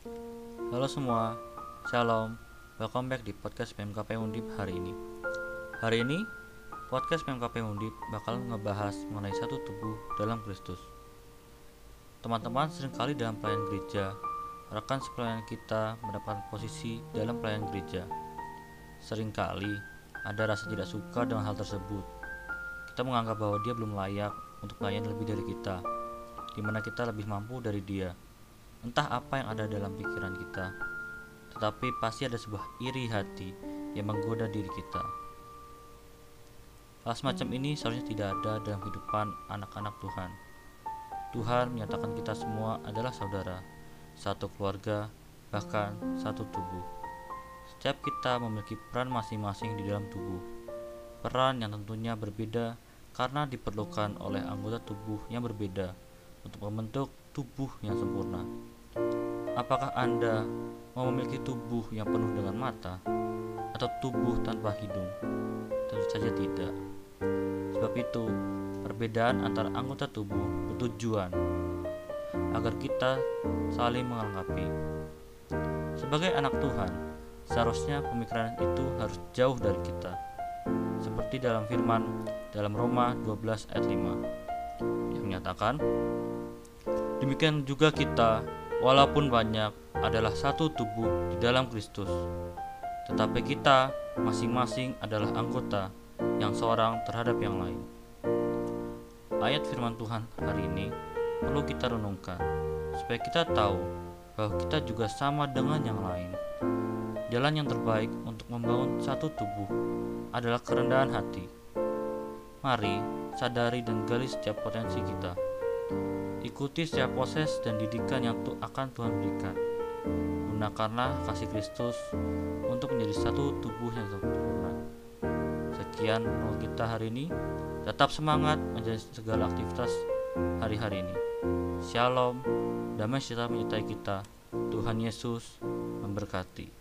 Halo semua, Shalom, welcome back di podcast PMKP Undip hari ini. Hari ini, podcast PMKP Undip bakal ngebahas mengenai satu tubuh dalam Kristus. Teman-teman sering kali dalam pelayanan gereja, rekan sepelayanan kita mendapatkan posisi dalam pelayanan gereja. Seringkali, ada rasa tidak suka dengan hal tersebut. Kita menganggap bahwa dia belum layak untuk melayani lebih dari kita di mana kita lebih mampu dari dia Entah apa yang ada dalam pikiran kita, tetapi pasti ada sebuah iri hati yang menggoda diri kita. Hal semacam ini seharusnya tidak ada dalam kehidupan anak-anak Tuhan. Tuhan menyatakan kita semua adalah saudara, satu keluarga, bahkan satu tubuh. Setiap kita memiliki peran masing-masing di dalam tubuh. Peran yang tentunya berbeda karena diperlukan oleh anggota tubuh yang berbeda untuk membentuk tubuh yang sempurna. Apakah Anda mau memiliki tubuh yang penuh dengan mata atau tubuh tanpa hidung? Tentu saja tidak. Sebab itu, perbedaan antara anggota tubuh bertujuan agar kita saling melengkapi. Sebagai anak Tuhan, seharusnya pemikiran itu harus jauh dari kita. Seperti dalam firman dalam Roma 12 ayat 5 yang menyatakan Demikian juga kita, walaupun banyak, adalah satu tubuh di dalam Kristus. Tetapi kita masing-masing adalah anggota yang seorang terhadap yang lain. Ayat firman Tuhan hari ini perlu kita renungkan supaya kita tahu bahwa kita juga sama dengan yang lain. Jalan yang terbaik untuk membangun satu tubuh adalah kerendahan hati. Mari sadari dan gali setiap potensi kita Ikuti setiap proses dan didikan yang tu akan Tuhan berikan. Gunakanlah kasih Kristus untuk menjadi satu tubuh yang sempurna. Sekian menurut kita hari ini. Tetap semangat menjadi segala aktivitas hari-hari ini. Shalom, damai sejahtera menyertai kita. Tuhan Yesus memberkati.